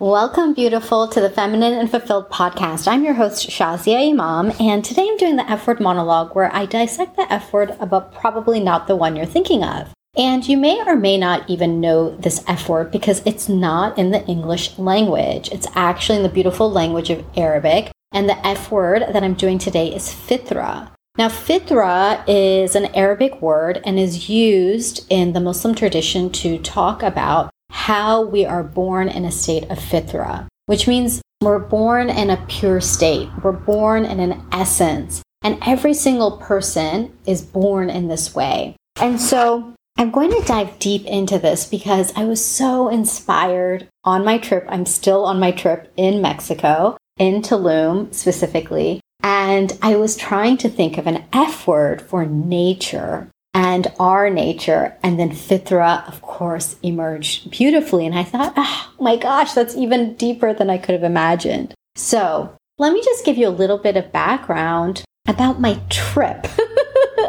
Welcome, beautiful, to the Feminine and Fulfilled podcast. I'm your host, Shazia Imam, and today I'm doing the F word monologue where I dissect the F word, but probably not the one you're thinking of. And you may or may not even know this F word because it's not in the English language. It's actually in the beautiful language of Arabic. And the F word that I'm doing today is fitra. Now, fitra is an Arabic word and is used in the Muslim tradition to talk about how we are born in a state of fitra, which means we're born in a pure state. We're born in an essence. And every single person is born in this way. And so I'm going to dive deep into this because I was so inspired on my trip. I'm still on my trip in Mexico, in Tulum specifically. And I was trying to think of an F word for nature and our nature. And then Fitra, of course, emerged beautifully. And I thought, ah, oh my gosh, that's even deeper than I could have imagined. So let me just give you a little bit of background about my trip.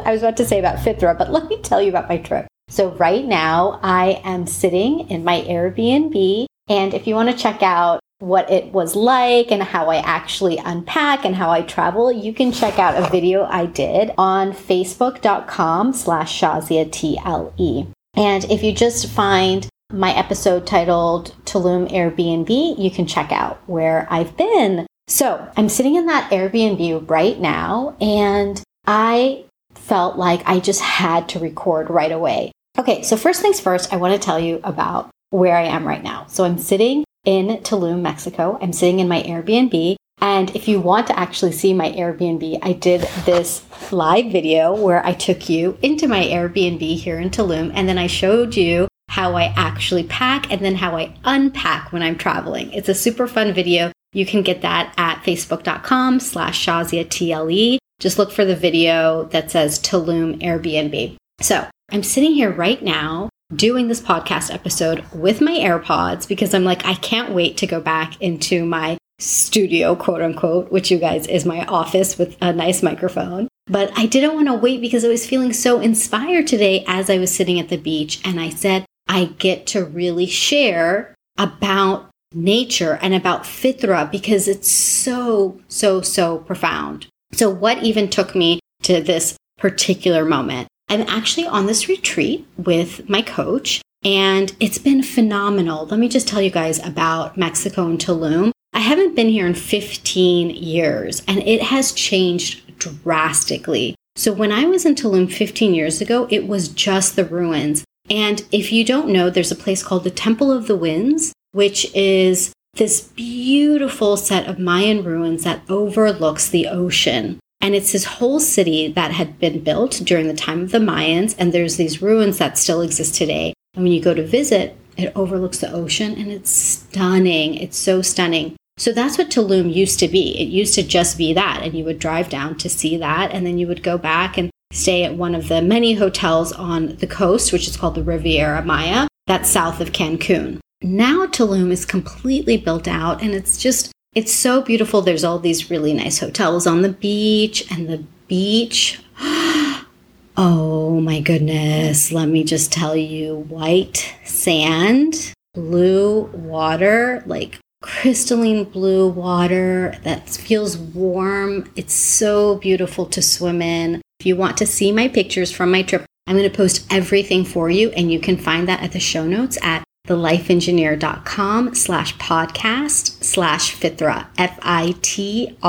I was about to say about Fitra, but let me tell you about my trip. So right now I am sitting in my Airbnb. And if you want to check out what it was like and how I actually unpack and how I travel, you can check out a video I did on facebook.com slash Shazia TLE. And if you just find my episode titled Tulum Airbnb, you can check out where I've been. So I'm sitting in that Airbnb right now and I felt like I just had to record right away. Okay, so first things first, I want to tell you about where I am right now. So I'm sitting in Tulum, Mexico. I'm sitting in my Airbnb. And if you want to actually see my Airbnb, I did this live video where I took you into my Airbnb here in Tulum and then I showed you how I actually pack and then how I unpack when I'm traveling. It's a super fun video. You can get that at facebook.com slash Shazia TLE. Just look for the video that says Tulum Airbnb. So I'm sitting here right now doing this podcast episode with my AirPods because I'm like, I can't wait to go back into my studio, quote unquote, which you guys is my office with a nice microphone. But I didn't want to wait because I was feeling so inspired today as I was sitting at the beach. And I said, I get to really share about nature and about fitra because it's so, so, so profound. So, what even took me to this particular moment? I'm actually on this retreat with my coach, and it's been phenomenal. Let me just tell you guys about Mexico and Tulum. I haven't been here in 15 years, and it has changed drastically. So, when I was in Tulum 15 years ago, it was just the ruins. And if you don't know, there's a place called the Temple of the Winds, which is this beautiful set of Mayan ruins that overlooks the ocean. And it's this whole city that had been built during the time of the Mayans, and there's these ruins that still exist today. And when you go to visit, it overlooks the ocean and it's stunning. It's so stunning. So that's what Tulum used to be. It used to just be that. And you would drive down to see that, and then you would go back and stay at one of the many hotels on the coast, which is called the Riviera Maya, that's south of Cancun. Now Tulum is completely built out and it's just it's so beautiful. There's all these really nice hotels on the beach, and the beach. oh my goodness. Let me just tell you white sand, blue water, like crystalline blue water that feels warm. It's so beautiful to swim in. If you want to see my pictures from my trip, I'm going to post everything for you, and you can find that at the show notes at thelifeengineer.com slash podcast slash fitra, F-I-T-R-A.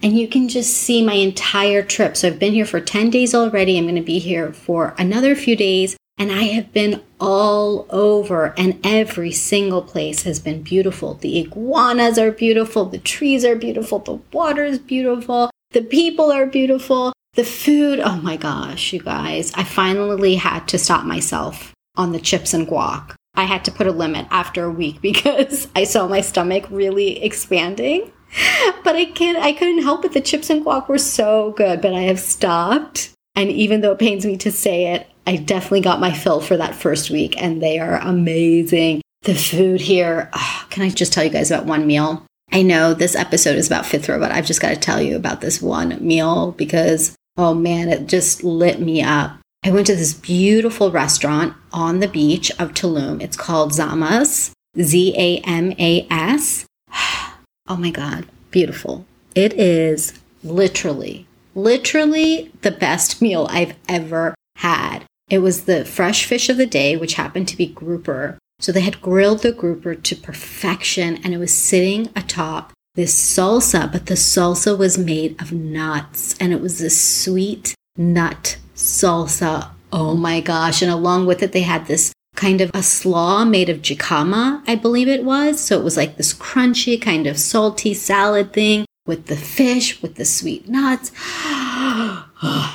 And you can just see my entire trip. So I've been here for 10 days already. I'm going to be here for another few days. And I have been all over, and every single place has been beautiful. The iguanas are beautiful, the trees are beautiful, the water is beautiful, the people are beautiful, the food. Oh my gosh, you guys. I finally had to stop myself on the chips and guac. I had to put a limit after a week because I saw my stomach really expanding. But I can't I couldn't help it. The chips and guac were so good, but I have stopped. And even though it pains me to say it, I definitely got my fill for that first week and they are amazing. The food here, oh, can I just tell you guys about one meal? I know this episode is about fitra, but I've just got to tell you about this one meal because, oh man, it just lit me up. I went to this beautiful restaurant on the beach of Tulum. It's called Zama's. Z A M A S. Oh my God, beautiful. It is literally, literally the best meal I've ever had. It was the fresh fish of the day, which happened to be grouper. So they had grilled the grouper to perfection and it was sitting atop this salsa, but the salsa was made of nuts and it was this sweet nut salsa. Oh my gosh. And along with it, they had this kind of a slaw made of jicama, I believe it was. So it was like this crunchy, kind of salty salad thing with the fish, with the sweet nuts.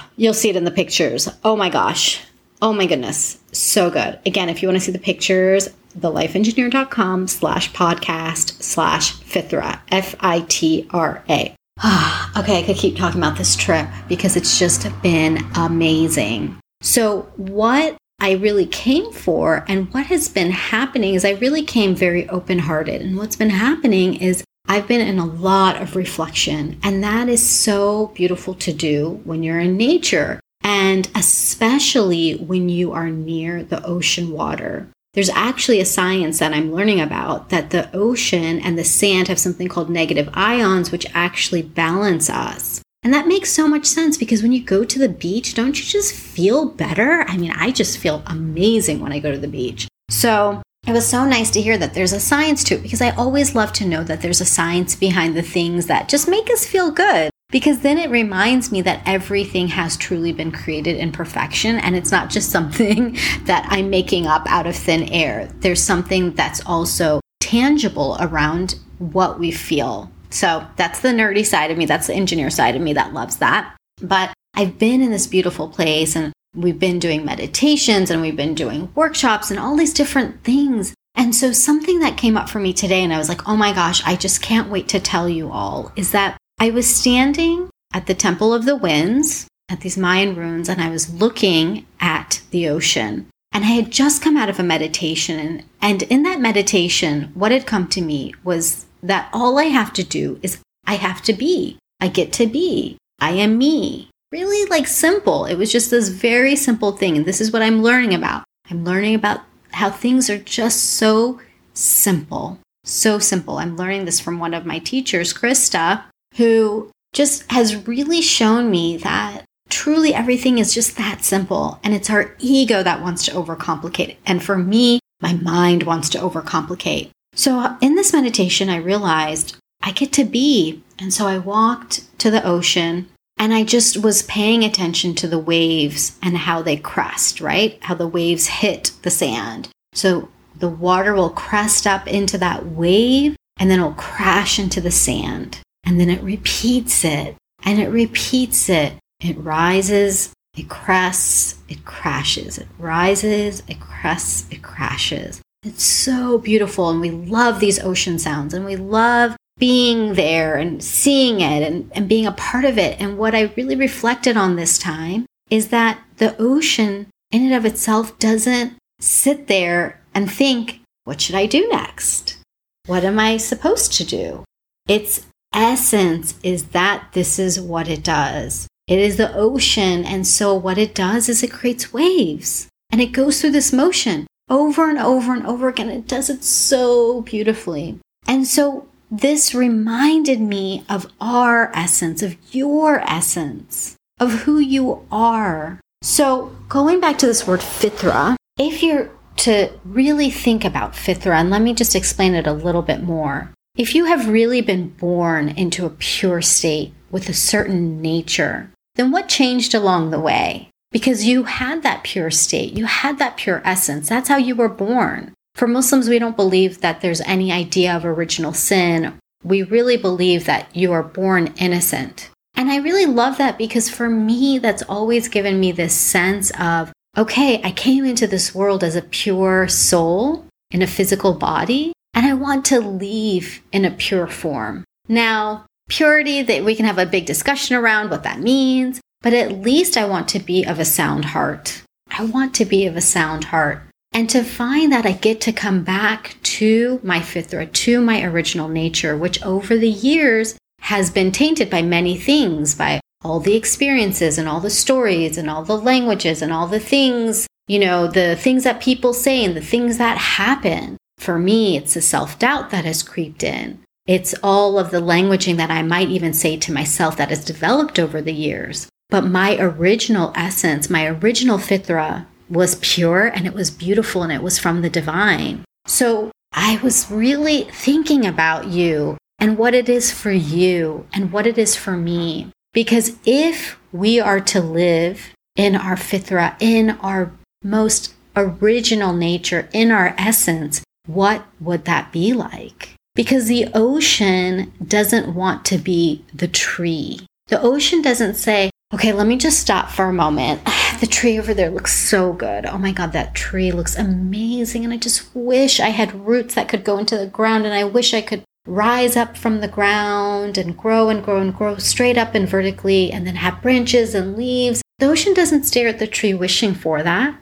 You'll see it in the pictures. Oh my gosh. Oh my goodness. So good. Again, if you want to see the pictures, thelifeengineer.com slash podcast slash Fitra, F I T R A. okay, I could keep talking about this trip because it's just been amazing. So, what I really came for and what has been happening is I really came very open hearted. And what's been happening is I've been in a lot of reflection, and that is so beautiful to do when you're in nature, and especially when you are near the ocean water. There's actually a science that I'm learning about that the ocean and the sand have something called negative ions, which actually balance us. And that makes so much sense because when you go to the beach, don't you just feel better? I mean, I just feel amazing when I go to the beach. So it was so nice to hear that there's a science to it because I always love to know that there's a science behind the things that just make us feel good. Because then it reminds me that everything has truly been created in perfection and it's not just something that I'm making up out of thin air. There's something that's also tangible around what we feel so that's the nerdy side of me. That's the engineer side of me that loves that. But I've been in this beautiful place and we've been doing meditations and we've been doing workshops and all these different things. And so something that came up for me today, and I was like, oh my gosh, I just can't wait to tell you all, is that I was standing at the Temple of the Winds at these Mayan ruins and I was looking at the ocean. And I had just come out of a meditation. And, and in that meditation, what had come to me was that all I have to do is I have to be. I get to be. I am me. Really like simple. It was just this very simple thing. And this is what I'm learning about. I'm learning about how things are just so simple. So simple. I'm learning this from one of my teachers, Krista, who just has really shown me that truly everything is just that simple. And it's our ego that wants to overcomplicate. And for me, my mind wants to overcomplicate. So in this meditation, I realized I get to be. And so I walked to the ocean and I just was paying attention to the waves and how they crest, right? How the waves hit the sand. So the water will crest up into that wave and then it'll crash into the sand. And then it repeats it and it repeats it. It rises, it crests, it crashes. It rises, it crests, it crashes. It's so beautiful. And we love these ocean sounds and we love being there and seeing it and, and being a part of it. And what I really reflected on this time is that the ocean in and of itself doesn't sit there and think, what should I do next? What am I supposed to do? Its essence is that this is what it does. It is the ocean. And so what it does is it creates waves and it goes through this motion over and over and over again. It does it so beautifully. And so this reminded me of our essence, of your essence, of who you are. So going back to this word fitra, if you're to really think about fitra, and let me just explain it a little bit more. If you have really been born into a pure state with a certain nature, then what changed along the way? because you had that pure state, you had that pure essence. That's how you were born. For Muslims, we don't believe that there's any idea of original sin. We really believe that you are born innocent. And I really love that because for me, that's always given me this sense of, okay, I came into this world as a pure soul in a physical body, and I want to leave in a pure form. Now, purity that we can have a big discussion around what that means but at least I want to be of a sound heart. I want to be of a sound heart. And to find that I get to come back to my fifth fitra, to my original nature, which over the years has been tainted by many things, by all the experiences and all the stories and all the languages and all the things, you know, the things that people say and the things that happen. For me, it's the self doubt that has creeped in. It's all of the languaging that I might even say to myself that has developed over the years. But my original essence, my original fitra was pure and it was beautiful and it was from the divine. So I was really thinking about you and what it is for you and what it is for me. Because if we are to live in our fitra, in our most original nature, in our essence, what would that be like? Because the ocean doesn't want to be the tree. The ocean doesn't say, okay, let me just stop for a moment. The tree over there looks so good. Oh my God, that tree looks amazing. And I just wish I had roots that could go into the ground. And I wish I could rise up from the ground and grow and grow and grow straight up and vertically and then have branches and leaves. The ocean doesn't stare at the tree wishing for that.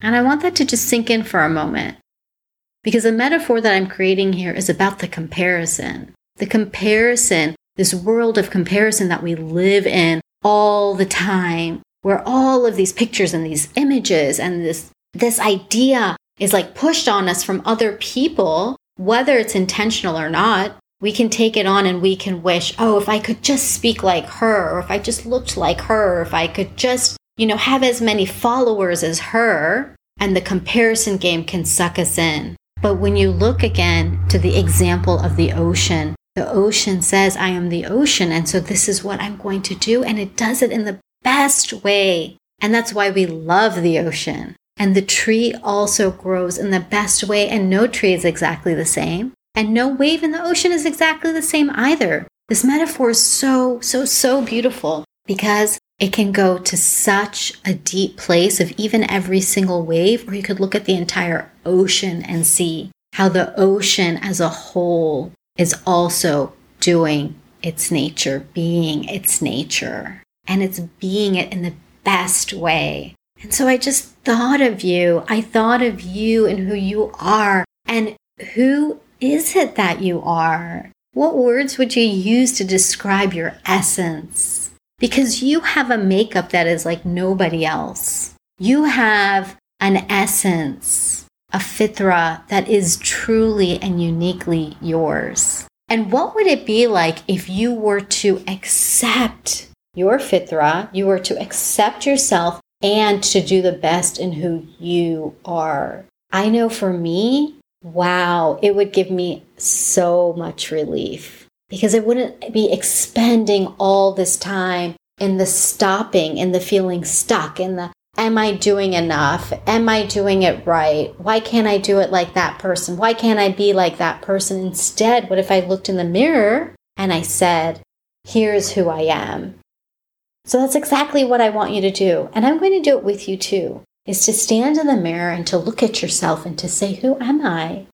And I want that to just sink in for a moment. Because the metaphor that I'm creating here is about the comparison. The comparison, this world of comparison that we live in all the time, where all of these pictures and these images and this, this idea is like pushed on us from other people, whether it's intentional or not. We can take it on and we can wish, oh, if I could just speak like her, or if I just looked like her, or if I could just, you know, have as many followers as her, and the comparison game can suck us in. But when you look again to the example of the ocean, the ocean says, I am the ocean. And so this is what I'm going to do. And it does it in the best way. And that's why we love the ocean. And the tree also grows in the best way. And no tree is exactly the same. And no wave in the ocean is exactly the same either. This metaphor is so, so, so beautiful because it can go to such a deep place of even every single wave, or you could look at the entire ocean and see how the ocean as a whole is also doing its nature, being its nature, and it's being it in the best way. And so I just thought of you. I thought of you and who you are. And who is it that you are? What words would you use to describe your essence? Because you have a makeup that is like nobody else. You have an essence, a fitra that is truly and uniquely yours. And what would it be like if you were to accept your fitra, you were to accept yourself and to do the best in who you are? I know for me, wow, it would give me so much relief because it wouldn't be expending all this time in the stopping, in the feeling stuck, in the am I doing enough? Am I doing it right? Why can't I do it like that person? Why can't I be like that person? Instead, what if I looked in the mirror and I said, here's who I am? So that's exactly what I want you to do. And I'm going to do it with you too, is to stand in the mirror and to look at yourself and to say, who am I?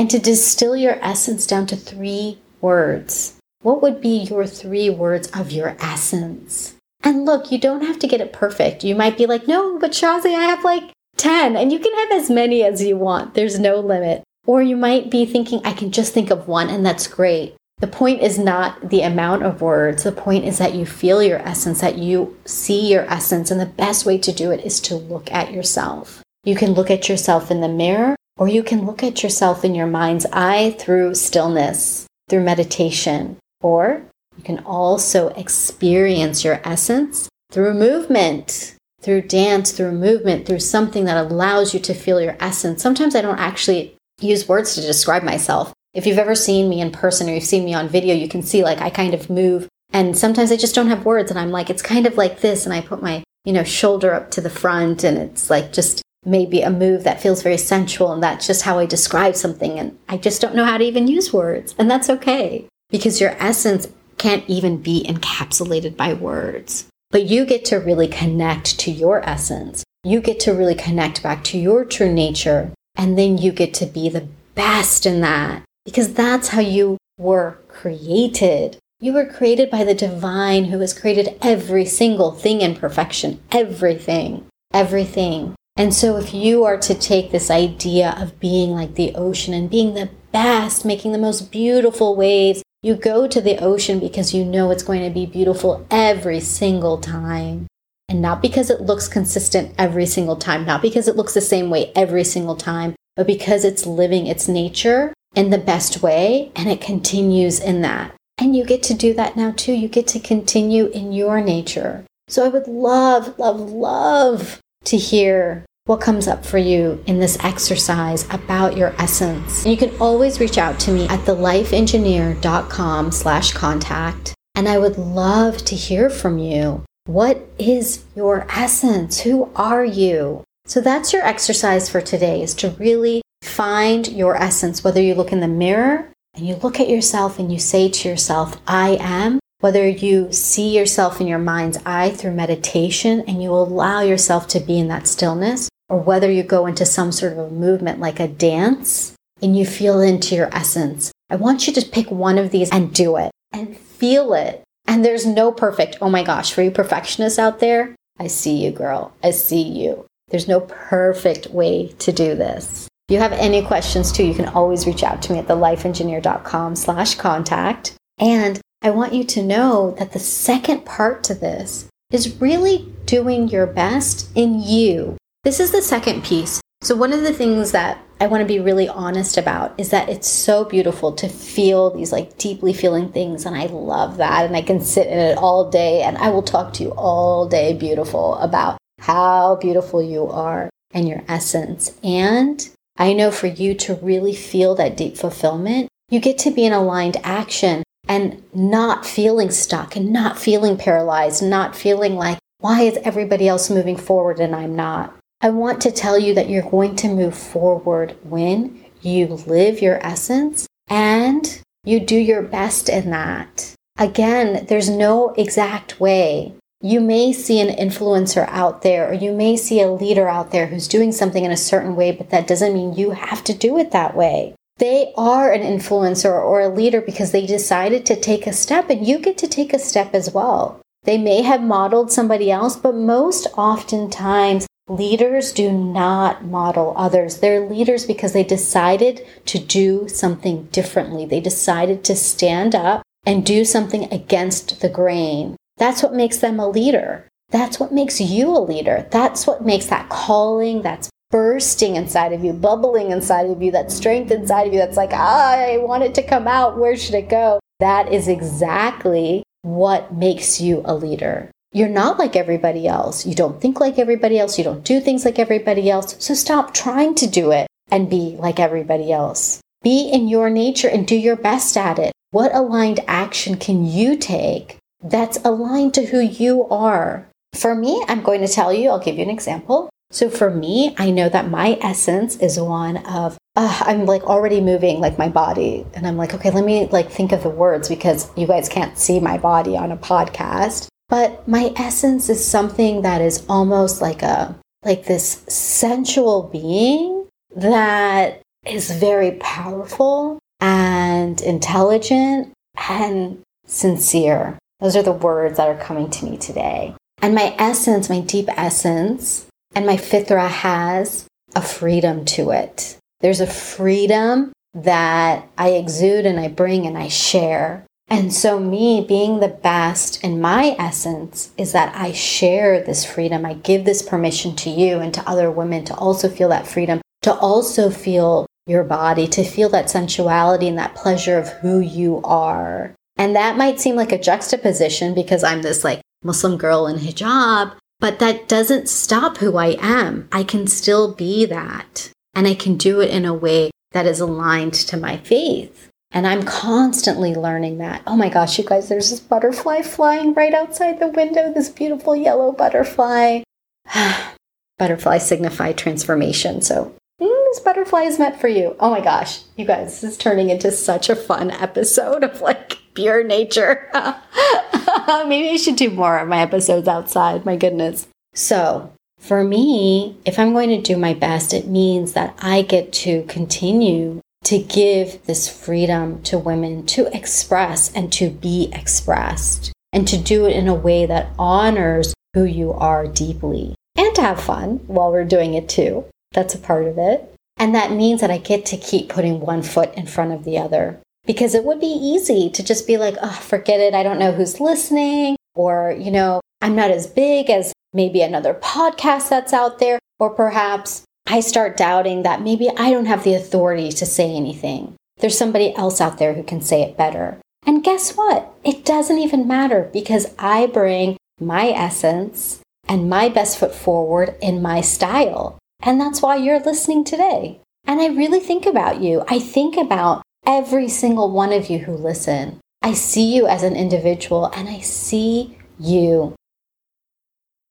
And to distill your essence down to three words. What would be your three words of your essence? And look, you don't have to get it perfect. You might be like, no, but Shazi, I have like 10, and you can have as many as you want. There's no limit. Or you might be thinking, I can just think of one, and that's great. The point is not the amount of words. The point is that you feel your essence, that you see your essence. And the best way to do it is to look at yourself. You can look at yourself in the mirror or you can look at yourself in your mind's eye through stillness, through meditation. Or you can also experience your essence through movement, through dance, through movement, through something that allows you to feel your essence. Sometimes I don't actually use words to describe myself. If you've ever seen me in person or you've seen me on video, you can see like I kind of move and sometimes I just don't have words and I'm like, it's kind of like this. And I put my, you know, shoulder up to the front and it's like just maybe a move that feels very sensual and that's just how I describe something and I just don't know how to even use words. And that's okay because your essence can't even be encapsulated by words. But you get to really connect to your essence. You get to really connect back to your true nature. And then you get to be the best in that because that's how you were created. You were created by the divine who has created every single thing in perfection. Everything. Everything and so, if you are to take this idea of being like the ocean and being the best, making the most beautiful waves, you go to the ocean because you know it's going to be beautiful every single time. And not because it looks consistent every single time, not because it looks the same way every single time, but because it's living its nature in the best way and it continues in that. And you get to do that now too. You get to continue in your nature. So I would love, love, love to hear what comes up for you in this exercise about your essence. And you can always reach out to me at thelifeengineer.com slash contact. And I would love to hear from you. What is your essence? Who are you? So that's your exercise for today is to really find your essence, whether you look in the mirror and you look at yourself and you say to yourself, I am, whether you see yourself in your mind's eye through meditation and you allow yourself to be in that stillness, or whether you go into some sort of a movement like a dance and you feel into your essence. I want you to pick one of these and do it and feel it. And there's no perfect, oh my gosh, for you perfectionists out there, I see you, girl. I see you. There's no perfect way to do this. If you have any questions too, you can always reach out to me at thelifeengineer.com slash contact. And I want you to know that the second part to this is really doing your best in you. This is the second piece. So, one of the things that I want to be really honest about is that it's so beautiful to feel these like deeply feeling things. And I love that. And I can sit in it all day and I will talk to you all day, beautiful, about how beautiful you are and your essence. And I know for you to really feel that deep fulfillment, you get to be in aligned action and not feeling stuck and not feeling paralyzed, not feeling like, why is everybody else moving forward and I'm not? I want to tell you that you're going to move forward when you live your essence and you do your best in that. Again, there's no exact way you may see an influencer out there, or you may see a leader out there who's doing something in a certain way, but that doesn't mean you have to do it that way. They are an influencer or a leader because they decided to take a step, and you get to take a step as well. They may have modeled somebody else, but most oftentimes, leaders do not model others. They're leaders because they decided to do something differently. They decided to stand up and do something against the grain. That's what makes them a leader. That's what makes you a leader. That's what makes that calling that's bursting inside of you, bubbling inside of you, that strength inside of you that's like, ah, I want it to come out. Where should it go? That is exactly what makes you a leader. You're not like everybody else. You don't think like everybody else. You don't do things like everybody else. So stop trying to do it and be like everybody else. Be in your nature and do your best at it. What aligned action can you take that's aligned to who you are. For me, I'm going to tell you, I'll give you an example. So for me, I know that my essence is one of uh, I'm like already moving like my body and I'm like okay, let me like think of the words because you guys can't see my body on a podcast. But my essence is something that is almost like a like this sensual being that is very powerful and intelligent and sincere. Those are the words that are coming to me today. And my essence, my deep essence, and my fitra has a freedom to it. There's a freedom that I exude and I bring and I share. And so, me being the best in my essence is that I share this freedom. I give this permission to you and to other women to also feel that freedom, to also feel your body, to feel that sensuality and that pleasure of who you are. And that might seem like a juxtaposition because I'm this like Muslim girl in hijab, but that doesn't stop who I am. I can still be that. And I can do it in a way that is aligned to my faith. And I'm constantly learning that. Oh my gosh, you guys, there's this butterfly flying right outside the window, this beautiful yellow butterfly. butterfly signify transformation. So mm, this butterfly is meant for you. Oh my gosh, you guys, this is turning into such a fun episode of like pure nature. Maybe I should do more of my episodes outside. My goodness. So, for me, if I'm going to do my best, it means that I get to continue to give this freedom to women to express and to be expressed, and to do it in a way that honors who you are deeply, and to have fun while we're doing it too. That's a part of it. And that means that I get to keep putting one foot in front of the other because it would be easy to just be like, oh, forget it. I don't know who's listening. Or, you know, I'm not as big as maybe another podcast that's out there, or perhaps I start doubting that maybe I don't have the authority to say anything. There's somebody else out there who can say it better. And guess what? It doesn't even matter because I bring my essence and my best foot forward in my style. And that's why you're listening today. And I really think about you. I think about every single one of you who listen. I see you as an individual and I see you.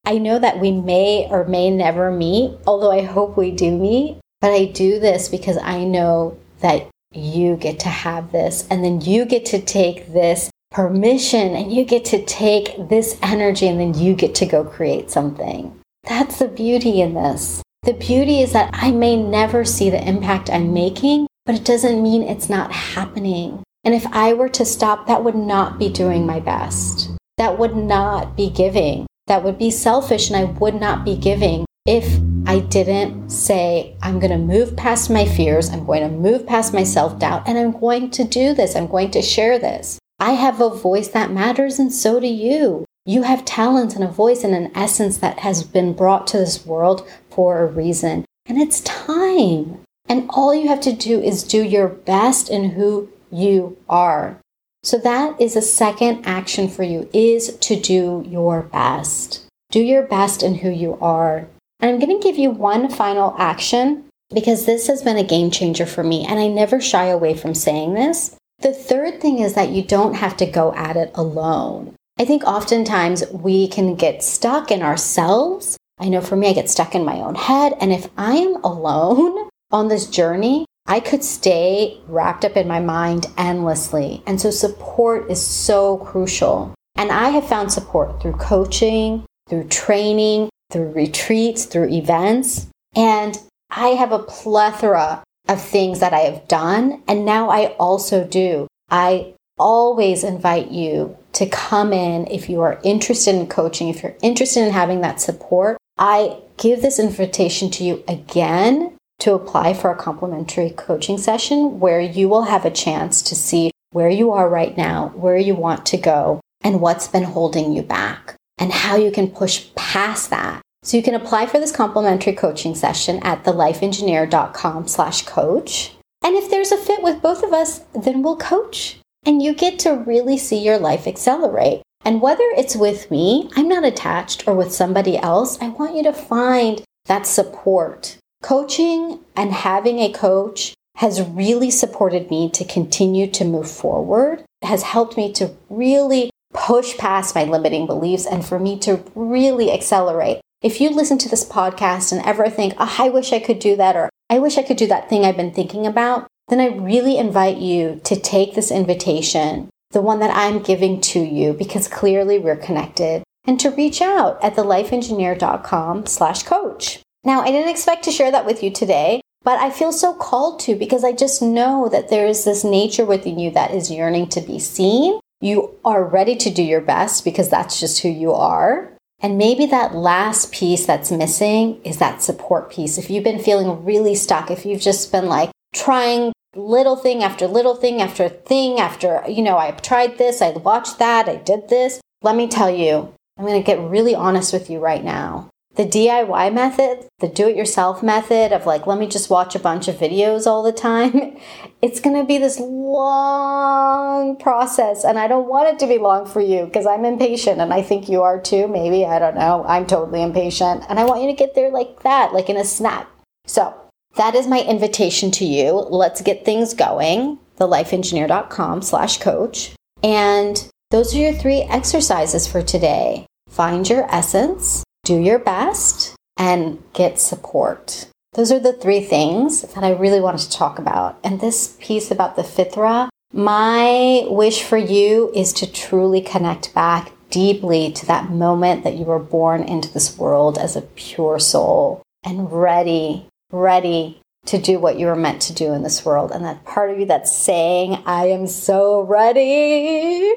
I know that we may or may never meet, although I hope we do meet, but I do this because I know that you get to have this and then you get to take this permission and you get to take this energy and then you get to go create something. That's the beauty in this. The beauty is that I may never see the impact I'm making, but it doesn't mean it's not happening. And if I were to stop, that would not be doing my best. That would not be giving. That would be selfish, and I would not be giving if I didn't say, I'm going to move past my fears, I'm going to move past my self doubt, and I'm going to do this, I'm going to share this. I have a voice that matters, and so do you. You have talents and a voice and an essence that has been brought to this world for a reason. And it's time. And all you have to do is do your best in who you are. So that is a second action for you is to do your best. Do your best in who you are. And I'm going to give you one final action because this has been a game changer for me and I never shy away from saying this. The third thing is that you don't have to go at it alone. I think oftentimes we can get stuck in ourselves. I know for me, I get stuck in my own head. And if I am alone on this journey, I could stay wrapped up in my mind endlessly. And so support is so crucial. And I have found support through coaching, through training, through retreats, through events. And I have a plethora of things that I have done. And now I also do. I always invite you to come in if you are interested in coaching, if you're interested in having that support. I give this invitation to you again to apply for a complimentary coaching session where you will have a chance to see where you are right now, where you want to go, and what's been holding you back, and how you can push past that so you can apply for this complimentary coaching session at thelifeengineer.com slash coach. And if there's a fit with both of us, then we'll coach. And you get to really see your life accelerate. And whether it's with me, I'm not attached, or with somebody else, I want you to find that support. Coaching and having a coach has really supported me to continue to move forward, has helped me to really push past my limiting beliefs and for me to really accelerate. If you listen to this podcast and ever think, oh, I wish I could do that, or I wish I could do that thing I've been thinking about, then I really invite you to take this invitation, the one that I'm giving to you, because clearly we're connected, and to reach out at thelifeengineer.com slash coach. Now, I didn't expect to share that with you today, but I feel so called to because I just know that there is this nature within you that is yearning to be seen. You are ready to do your best because that's just who you are. And maybe that last piece that's missing is that support piece. If you've been feeling really stuck, if you've just been like trying little thing after little thing after thing after, you know, I've tried this, I watched that, I did this. Let me tell you, I'm going to get really honest with you right now the DIY method, the do it yourself method of like, let me just watch a bunch of videos all the time, it's going to be this long process. And I don't want it to be long for you because I'm impatient and I think you are too. Maybe, I don't know. I'm totally impatient. And I want you to get there like that, like in a snap. So that is my invitation to you. Let's get things going. TheLifeEngineer.com slash coach. And those are your three exercises for today. Find your essence do your best and get support. Those are the three things that I really wanted to talk about. And this piece about the fitra, my wish for you is to truly connect back deeply to that moment that you were born into this world as a pure soul and ready, ready to do what you were meant to do in this world. And that part of you that's saying, I am so ready.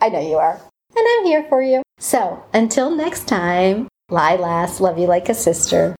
I know you are. And I'm here for you. So until next time, Lilas, love you like a sister.